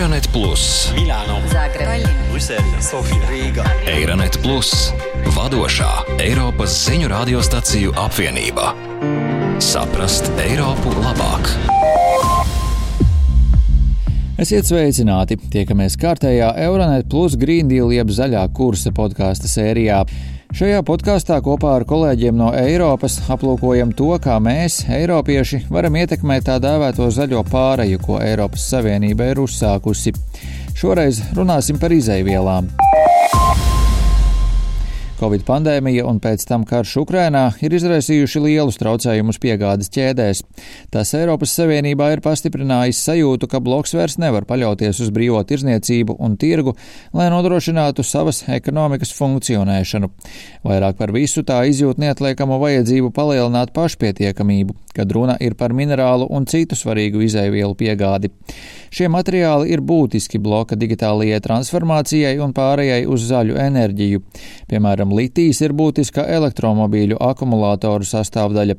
Eironet Plus, Milāno, Zagreba, Brisele, Sofija, Rīga. Eironet Plus, vadošā Eiropas ziņu radiostaciju apvienība. Saprast Eiropu labāk! Esiet sveicināti! Tiekamies kārtējā Euronet Plus Green Deal jeb zaļā kursa podkāstu sērijā. Šajā podkāstā kopā ar kolēģiem no Eiropas aplūkojam to, kā mēs, Eiropieši, varam ietekmēt tā dēvēto zaļo pāreju, ko Eiropas Savienība ir uzsākusi. Šoreiz runāsim par izaivielām. Covid pandēmija un pēc tam karš Ukrainā ir izraisījuši lielus traucējumus piegādes ķēdēs. Tas Eiropas Savienībā ir pastiprinājis sajūtu, ka bloks vairs nevar paļauties uz brīvo tirzniecību un tirgu, lai nodrošinātu savas ekonomikas funkcionēšanu. Vairāk par visu tā izjūt neatliekamo vajadzību palielināt pašpietiekamību, kad runa ir par minerālu un citu svarīgu izaivielu piegādi. Šie materiāli ir būtiski bloka digitālajai transformācijai un pārējai uz zaļu enerģiju. Piemēram, litijs ir būtiska elektromobīļu akumulātoru sastāvdaļa.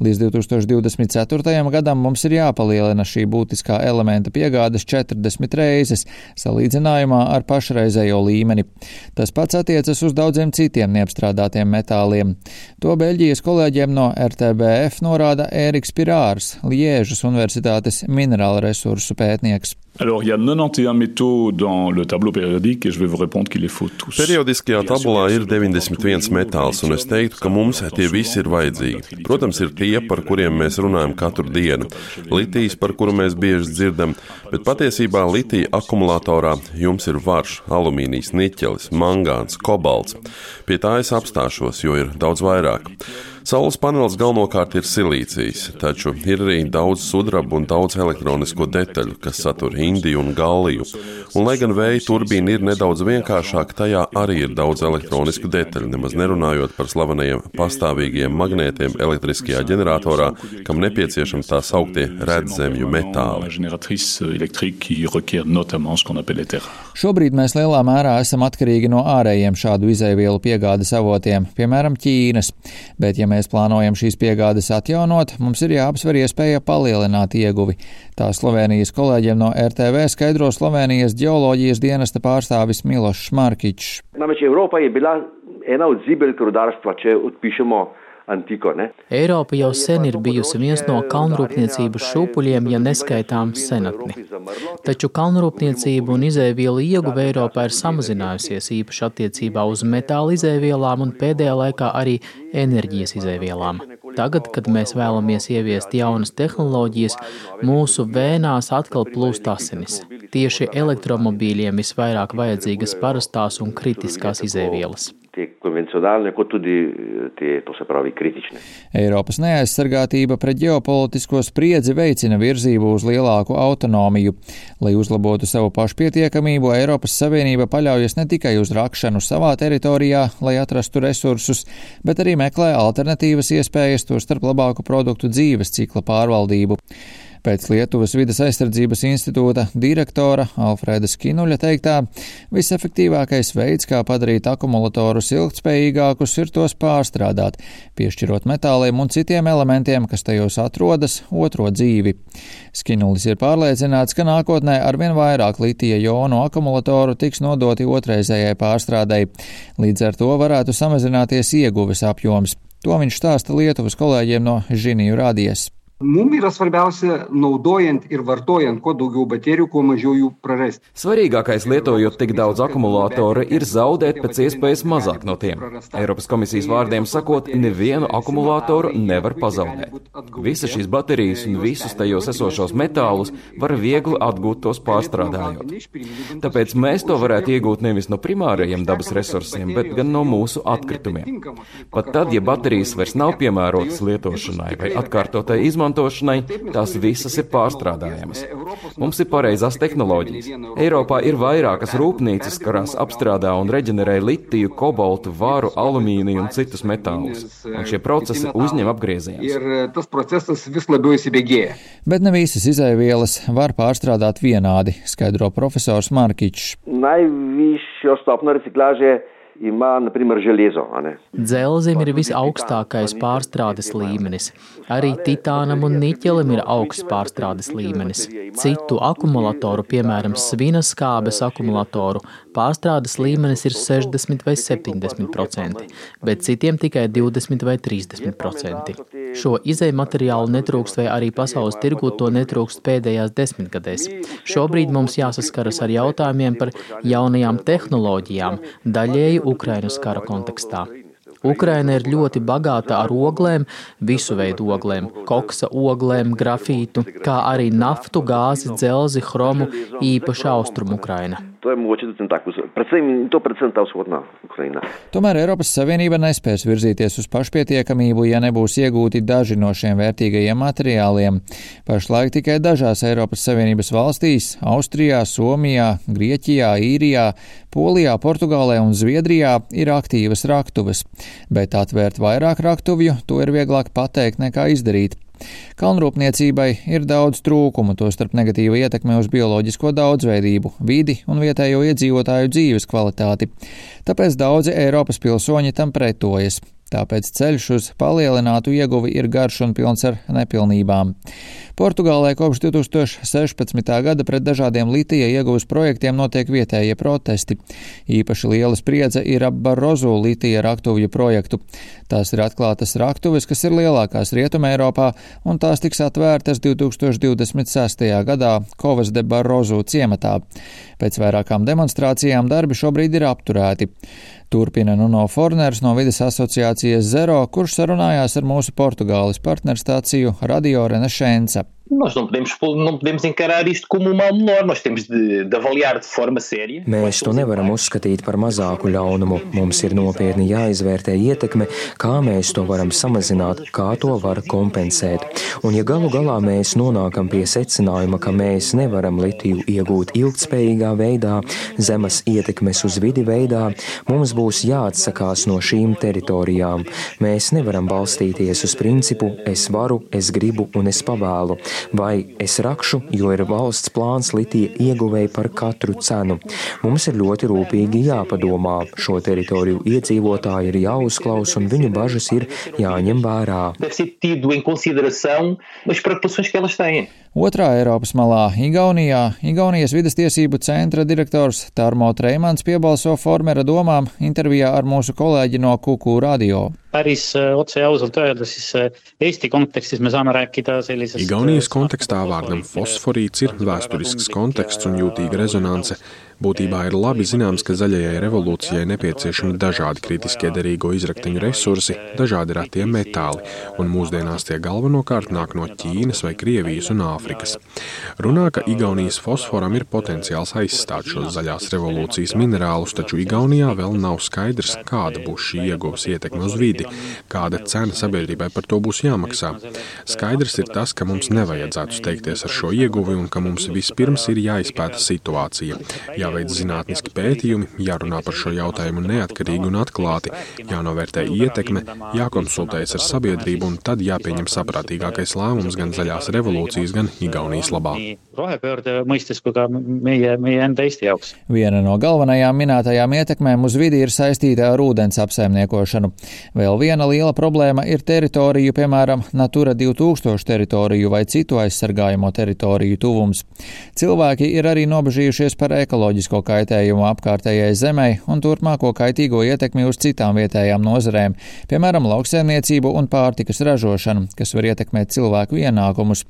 Līdz 2024. gadam mums ir jāpalielina šī būtiskā elementa piegādes 40 reizes, salīdzinājumā ar pašreizējo līmeni. Tas pats attiecas uz daudziem citiem neapstrādātiem metāliem. To Beļģijas kolēģiem no RTBF norāda Ēriks Pirārs, Liežas Universitātes minerāla resursu pētnieks. Alors, il y a 91 métaux dans le tableau périodique et je vais vous répondre qu'il les faut tous. Periodiskajā tabulā ir 91 metāls, un es teiktu, ka mums tie visi ir vajadzīgi. Protams, ir tie, par kuriem mēs runājam katru dienu. Litijas, par kuru mēs bieži dzirdam, bet patiesībā litija akumulatorā jums ir varš, alumīnijas, niķelis, mangāns, kobalts. Pie tā es apstāšos, jo ir daudz vairāk. Saules panelis galvenokārt ir silīcijas, taču ir arī daudz sudraba un daudz elektronisko detaļu, kas satur indiju un galliju. Un, lai gan vēja turbīna ir nedaudz vienkāršāka, tajā arī ir daudz elektronisku detaļu, nemaz nerunājot par slavenajiem pastāvīgiem magnētiem elektriskajā ģeneratorā, kam nepieciešams tā sauktie redzemju metāli. Šobrīd mēs lielā mērā esam atkarīgi no ārējiem šādu izēvielu piegādes avotiem, piemēram, Ķīnas. Bet, ja mēs plānojam šīs piegādes atjaunot, mums ir jāapsver iespēja palielināt ieguvi. Tā Slovenijas kolēģiem no RTV skaidro Slovenijas geoloģijas dienesta pārstāvis Milošs Markičs. Namreč Evropa je bila ena od zibelk rudarstva, če odpišemo? Eiropa jau sen ir bijusi viens no kalnrūpniecības šūpuļiem, ja neskaitām senatni. Taču kalnrūpniecība un izēvielu ieguve Eiropā ir samazinājusies īpaši attiecībā uz metāla izēvielām un pēdējā laikā arī enerģijas izēvielām. Tagad, kad mēs vēlamies ieviest jaunas tehnoloģijas, mūsu vēnās atkal plūst asinis. Tieši elektromobīļiem visvairāk vajadzīgas parastās un kritiskās izēvielas te konvencionālne, kot tudi te, to se pravi, kritične. Eiropas neaizsargātība pret ģeopolitisko spriedzi veicina virzību uz lielāku autonomiju. Lai uzlabotu savu pašpietiekamību, Eiropas Savienība paļaujas ne tikai uz rakšanu savā teritorijā, lai atrastu resursus, bet arī meklē alternatīvas iespējas, tostarp labāku produktu dzīves cikla pārvaldību. Pēc Lietuvas vidas aizsardzības institūta direktora Alfrēda Skinuļa teiktā, visefektīvākais veids, kā padarīt akumulatorus ilgtspējīgākus, ir tos pārstrādāt, piešķirot metāliem un citiem elementiem, kas tajos atrodas, otro dzīvi. Skinulis ir pārliecināts, ka nākotnē arvien vairāk litija jonu akumulatoru tiks nodoti otrreizējai pārstrādei. Līdz ar to varētu samazināties ieguves apjoms. To viņš stāsta Lietuvas kolēģiem no Žiniju rādījies. Mums yra svarbiausia, naudojant ir vartojant kuo daugiau baterijų, kuo mažiau jų prarasti. Svarīgākais, lietojot tik daudz akumulātoru, ir zaudēt pēc iespējas mazāk no tiem. Eiropas komisijas vārdiem sakot, nevienu akumulātoru nevar pazaudēt. Visas šīs baterijas un visus tajos esošos metālus var viegli atgūt tos pārstrādājot. Tāpēc mēs to varētu iegūt nevis no primārajiem dabas resursiem, bet gan no mūsu atkritumiem. Pat tad, ja baterijas vairs nav piemērotas lietošanai vai atkārtotai izmantošanai, izmantošanai, tās visas ir pārstrādājamas. Mums ir pareizās tehnoloģijas. Eiropā ir vairākas rūpnīcas, kurās apstrādā un reģenerē litiju, kobaltu, varu, alumīniju un citus metālus. Un šie procesi uzņem apgriezienus. Bet ne visas izaivielas var pārstrādāt vienādi, skaidro profesors Markičs. Najvišjo stopno reciklaže ima, naprimer, železo. Dzelzim ir visaugstākais pārstrādes līmenis. Arī titānam un niķelim ir augsts pārstrādes līmenis. Citu akumulatoru, piemēram, svina skābes akumulatoru, pārstrādes līmenis ir 60 vai 70%, bet citiem tikai 20 vai 30%. Šo izēju materiālu netrūkst vai arī pasaules tirgū to netrūkst pēdējās desmitgadēs. Šobrīd mums jāsaskaras ar jautājumiem par jaunajām tehnoloģijām, daļēji Ukrainas kara kontekstā. Ukraina ir ļoti bagāta ar oglēm, visu veidu oglēm, koksa oglēm, grafītu, kā arī naftu, gāzi, dzelzi, chromu, īpaši austrumu Ukraina. To je mogoče tudi tako, predvsem, to predvsem ta vzhodna Ukraina. Tomēr Eiropas Savienība nespēs virzīties uz pašpietiekamību, ja nebūs iegūti daži no šiem vērtīgajiem materiāliem. Pašlaik tikai dažās Eiropas Savienības valstīs - Austrijā, Somijā, Grieķijā, Īrijā, Polijā, Portugālē un Zviedrijā - ir aktīvas raktuves, bet atvērt vairāk raktuvju to ir vieglāk pateikt nekā izdarīt. Kalnrūpniecībai ir daudz trūkumu, tostarp negatīva ietekme uz bioloģisko daudzveidību, vidi un vietējo iedzīvotāju dzīves kvalitāti. Tāpēc daudzi Eiropas pilsoņi tam pretojas. Tāpēc ceļš uz palielinātu ieguvi ir garš un pilns ar nepilnībām. Portugālē kopš 2016. gada pret dažādiem litija ieguves projektiem notiek vietējie protesti. Īpaši liela spriedze ir ap Barozu litija raktuvju projektu. Tās ir atklātas raktuves, kas ir lielākās Rietumē Eiropā, un tās tiks atvērtas 2026. gadā Kovas de Barozu ciematā. Pēc vairākām demonstrācijām darbi šobrīd ir apturēti. Turpina Nuno Forners no vides asociācijas Zero, kurš sarunājās ar mūsu Portugāles partnerstāciju Radio Renaissance. Nós não podemos, não podemos encarar isto como um mal menor, nós temos de, de avaliar de forma séria. Mēs to nevaram uzskatīt par mazāku ļaunumu. Mums ir nopietni jāizvērtē ietekme, kā mēs to varam samazināt, kā to var kompensēt. Un ja galu galā mēs nonākam pie secinājuma, ka mēs nevaram litiju iegūt ilgtspējīgā veidā, zemes ietekmes uz vidi veidā, mums būs jāatsakās no šīm teritorijām. Mēs nevaram balstīties uz principu es varu, es gribu un es pavēlu vai es rakšu, jo ir valsts plāns litija ieguvēja par katru cenu. Mums ir ļoti rūpīgi jāpadomā. Šo teritoriju iedzīvotāji ir jāuzklaus un viņu bažas ir jāņem vērā. Otrā Eiropas malā - Igaunijā, Igaunijas vidas tiesību centra direktors Tarmo Treimans piebalso Formera domām intervijā ar mūsu kolēģi no Kuku radio. päris otse ja ausalt öelda, siis Eesti kontekstis me saame rääkida sellisest. Igaunijas kontekstā vārdam fosforīts ir vēsturisks konteksts un jūtīga rezonance. Būtībā ir labi zināms, ka zaļajai revolūcijai nepieciešami dažādi kritiskie derīgo izrakteņu resursi, dažādi ratie metāli, un mūsdienās tie galvenokārt nāk no Ķīnas vai Krievijas un Āfrikas. Runā, ka Igaunijas fosforam ir potenciāls aizstāt šos zaļās revolūcijas minerālus, taču Igaunijā vēl nav skaidrs, kāda būs šī ieguvas ietekme uz vidi, kāda cena sabiedrībai par to būs jāmaksā. Skaidrs ir tas, ka mums nevajadzētu steigties ar šo ieguvi un ka mums vispirms ir jāizpēta situācija. Jā jāveic zinātniski pētījumi, jārunā par šo jautājumu neatkarīgi un atklāti, jānovērtē ietekme, jākonsultējas ar sabiedrību un tad jāpieņem saprātīgākais lēmums gan zaļās revolūcijas, gan Igaunijas labā. Viena no galvenajām minētajām ietekmēm uz vidi ir saistīta ar ūdens apsaimniekošanu. Vēl viena liela problēma ir teritoriju, piemēram, Natura 2000 teritoriju vai citu aizsargājamo teritoriju tuvums. Cilvēki ir arī nobežījušies par ekoloģisko kaitējumu apkārtējai zemei un turpmāko kaitīgo ietekmi uz citām vietējām nozarēm, piemēram, lauksēmniecību un pārtikas ražošanu, kas var ietekmēt cilvēku ienākumus.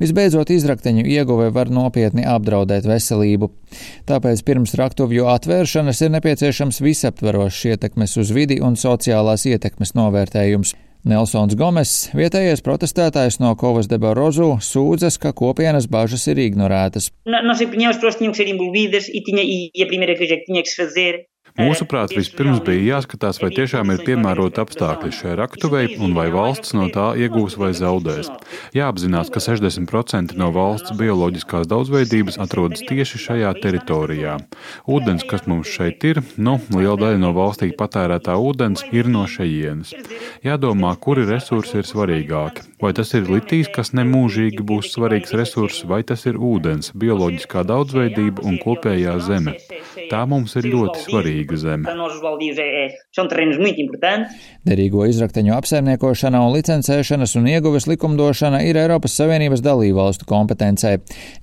Visbeidzot, izrakteņu ieguve var nopietni apdraudēt veselību. Tāpēc pirms raktuvju atvēršanas ir nepieciešams visaptverošs ietekmes uz vidi un sociālās ietekmes novērtējums. Nelsons Gomes, vietējais protestētājs no Kovas de Barozu, sūdzas, ka kopienas bažas ir ignorētas. Nossa opinião, e, e fazer Mūsuprāt, vispirms bija jāskatās, vai tiešām ir piemēroti apstākļi šai raktuvei un vai valsts no tā iegūs vai zaudēs. Jāapzinās, ka 60% no valsts bioloģiskās daudzveidības atrodas tieši šajā teritorijā. Ūdens, kas mums šeit ir, nu, liela daļa no valstī patērētā ūdens ir no šejienes. Jādomā, kuri resursi ir svarīgāki. Vai tas ir litijs, kas nemūžīgi būs svarīgs resurss, vai tas ir ūdens, bioloģiskā daudzveidība un kopējā zeme. Tā mums ir ļoti svarīga zeme. Derīgo izrakteņu apsaimniekošana un licencēšanas un ieguves likumdošana ir Eiropas Savienības dalībvalstu kompetencē,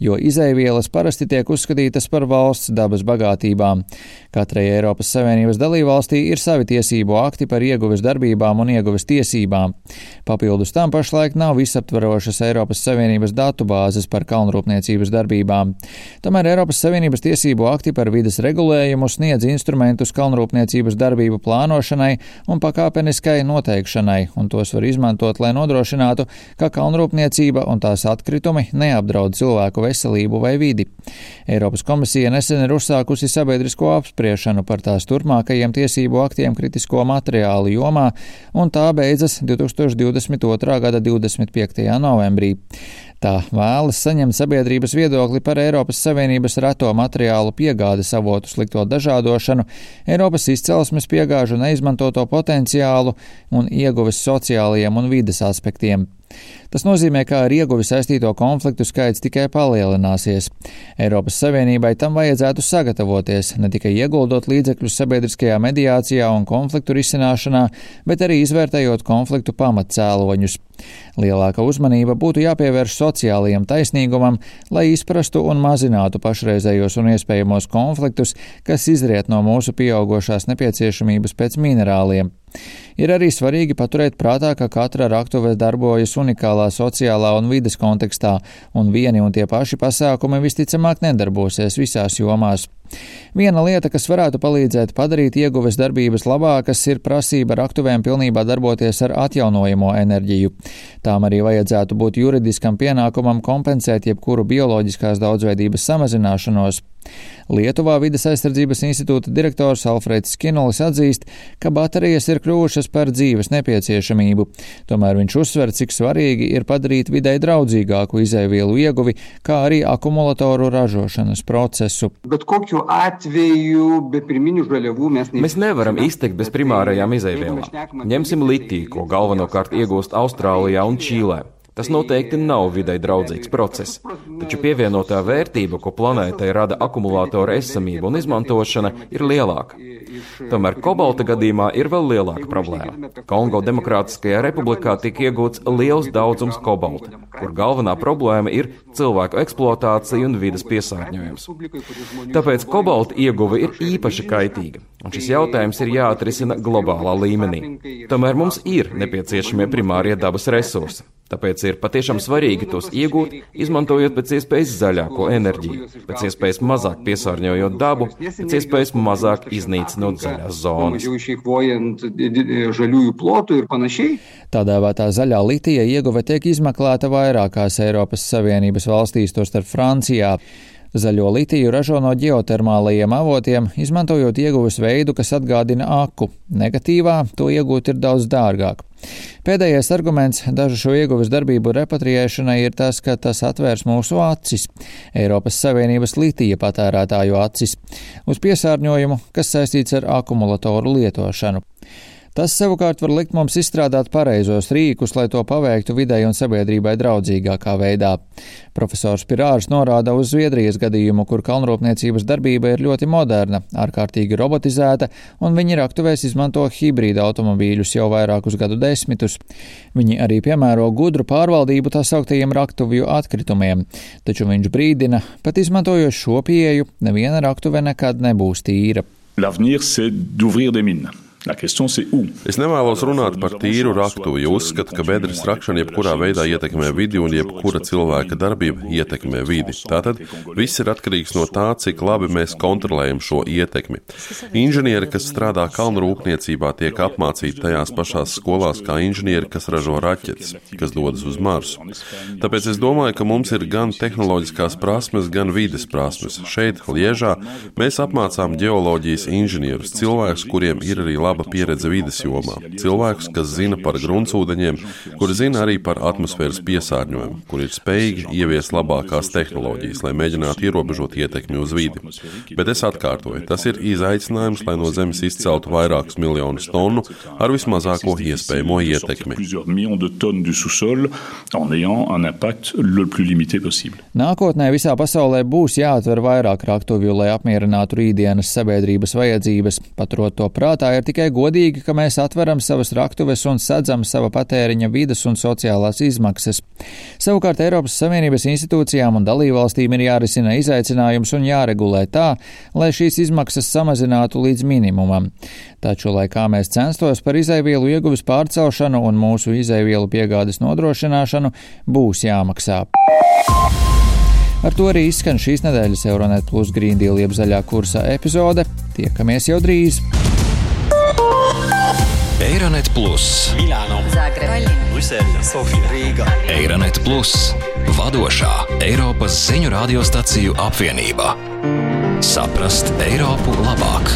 jo izaivielas parasti tiek uzskatītas par valsts dabas bagātībām. Katrai Eiropas Savienības dalībvalstī ir savi tiesību akti par ieguves darbībām un ieguves tiesībām. Papildus tam pašlaik nav visaptvarošas Eiropas Savienības datubāzes par kalnrūpniecības darbībām. Tomēr Eiropas Savienības tiesību akti par vidas regulējumu sniedz instrumentus kalnrūpniecības darbību plānošanai un pakāpeniskai noteikšanai, un tos var izmantot, lai nodrošinātu, ka kalnrūpniecība un tās atkritumi neapdraud cilvēku veselību vai vidi. Eiropas komisija nesen ir uzsākusi sabiedrisko apspriešanu par tās turpmākajiem tiesību aktiem kritisko materiālu jomā, un tā beidzas 2022. gada 25. novembrī. Tā vēlas saņemt sabiedrības viedokli par Eiropas Savienības reto materiālu piegādes avotu slikto dažādošanu, Eiropas izcelsmes piegāžu neizmantoto potenciālu un ieguves sociālajiem un vides aspektiem. Tas nozīmē, ka ar ieguvi saistīto konfliktu skaits tikai palielināsies. Eiropas Savienībai tam vajadzētu sagatavoties, ne tikai ieguldot līdzekļus sabiedriskajā mediācijā un konfliktu risināšanā, bet arī izvērtējot konfliktu pamatcēloņus. Lielāka uzmanība būtu jāpievērš sociālajiem taisnīgumam, lai izprastu un mazinātu pašreizējos un iespējamos konfliktus, kas izriet no mūsu pieaugošās nepieciešamības pēc minerāliem. Ir arī svarīgi paturēt prātā, ka katra raktuve darbojas unikālā sociālā un vides kontekstā, un vieni un tie paši pasākumi visticamāk nedarbosies visās jomās. Viena lieta, kas varētu palīdzēt padarīt ieguves darbības labākas, ir prasība raktuvēm pilnībā darboties ar atjaunojamo enerģiju. Tām arī vajadzētu būt juridiskam pienākumam kompensēt jebkuru bioloģiskās daudzveidības samazināšanos. Lietuvā vides aizsardzības institūta direktors Alfrēds Skinulis atzīst, ka baterijas ir kļuvušas par dzīves nepieciešamību. Tomēr viņš uzsver, cik svarīgi ir padarīt videi draudzīgāku izēvielu ieguvi, kā arī akumulatoru ražošanas procesu. Bet kokiu atveju be pirminių žaliavų mes ne... Mēs nevaram iztikt bez primārajām izēvielām. Ņemsim litiju, ko galvenokārt iegūst Austrālijā un Čīlē. Tas noteikti nav videi draudzīgs process, taču pievienotā vērtība, ko planētai rada akumulātora esamība un izmantošana, ir lielāka. Tomēr kobalta gadījumā ir vēl lielāka problēma. Kongo Demokrātiskajā republikā tika iegūts liels daudzums kobalta, kur galvenā problēma ir cilvēku eksploatācija un vidas piesārņojums. Tāpēc kobalta ieguve ir īpaši kaitīga, un šis jautājums ir jāatrisina globālā līmenī. Tomēr mums ir nepieciešamie primārie dabas resursi. Tāpēc ir patiešām svarīgi tos iegūt, izmantojot pēc iespējas zaļāko enerģiju, pēc iespējas mazāk piesārņojot dabu, pēc iespējas mazāk iznīcinot zaļās zonas. Tā dēvētā zaļā litija ieguve tiek izmeklēta vairākās Eiropas Savienības valstīs, tostarp Francijā. Zaļo litiju ražo no ģeotermālajiem avotiem, izmantojot ieguves veidu, kas atgādina aku. Negatīvā to iegūt ir daudz dārgāk. Pēdējais arguments dažu šo ieguves darbību repatriēšanai ir tas, ka tas atvērs mūsu acis, Eiropas Savienības litija patērētāju acis, uz piesārņojumu, kas saistīts ar akumulatoru lietošanu. Tas savukārt var likt mums izstrādāt pareizos rīkus, lai to paveiktu videi un sabiedrībai draudzīgākā veidā. Profesors Pirārs norāda uz Zviedrijas gadījumu, kur kalnrūpniecības darbība ir ļoti moderna, ārkārtīgi robotizēta, un viņi raktuvēs izmanto hibrīda automobīļus jau vairākus gadu desmitus. Viņi arī piemēro gudru pārvaldību tā sauktajiem raktuvju atkritumiem, taču viņš brīdina, pat izmantojot šo pieeju, neviena raktuve nekad nebūs tīra. L'avenir, c'est d'ouvrir des mines. Es nevēlos runāt par tīru raktuvi, jo uzskatu, ka bedres rakšana jebkurā veidā ietekmē vidi un jebkura cilvēka darbība ietekmē vidi. Tātad viss ir atkarīgs no tā, cik labi mēs kontrolējam šo ietekmi. Inženieri, kas strādā kalnu rūpniecībā, tiek apmācīti tajās pašās skolās kā inženieri, kas ražo raķetes, kas dodas uz Marsu. Tāpēc es domāju, ka mums ir gan tehnoloģiskās prasmes, gan vides prasmes. Šeit, Liežā, mēs apmācām ģeoloģijas inženierus, cilvēkus, kuriem ir arī labi laba pieredze vides jomā. Cilvēkus, kas zina par gruntsūdeņiem, kuri zina arī par atmosfēras piesārņojumu, kuri ir spējīgi ieviest labākās tehnoloģijas, lai mēģinātu ierobežot ietekmi uz vidi. Bet es atkārtoju, tas ir izaicinājums, lai no Zemes izceltu vairākus miljonus tonu ar vismazāko iespējamo ietekmi. Nākotnē visā pasaulē būs jāatver vairāk raktuvju, lai apmierinātu rītdienas sabiedrības vajadzības. Paturot to prātā, ir tikai godīgi, ka mēs atveram savas raktuves un sadzam sava patēriņa vidas un sociālās izmaksas. Savukārt Eiropas Savienības institūcijām un dalībvalstīm ir jārisina izaicinājums un jāregulē tā, lai šīs izmaksas samazinātu līdz minimumam. Taču, lai kā mēs censtos par izaivielu ieguves pārcelšanu un mūsu izaivielu piegādes nodrošināšanu, būs jāmaksā. Ar to arī izskan šīs nedēļas Euronet Plus Green Deal jeb zaļā kursa epizode. Tiekamies jau drīz! Eironet Plus, Milāno, Zagreba, Brisele, Sofija, Rīga. Eironet Plus, vadošā Eiropas ziņu radiostaciju apvienība. Saprast Eiropu labāk!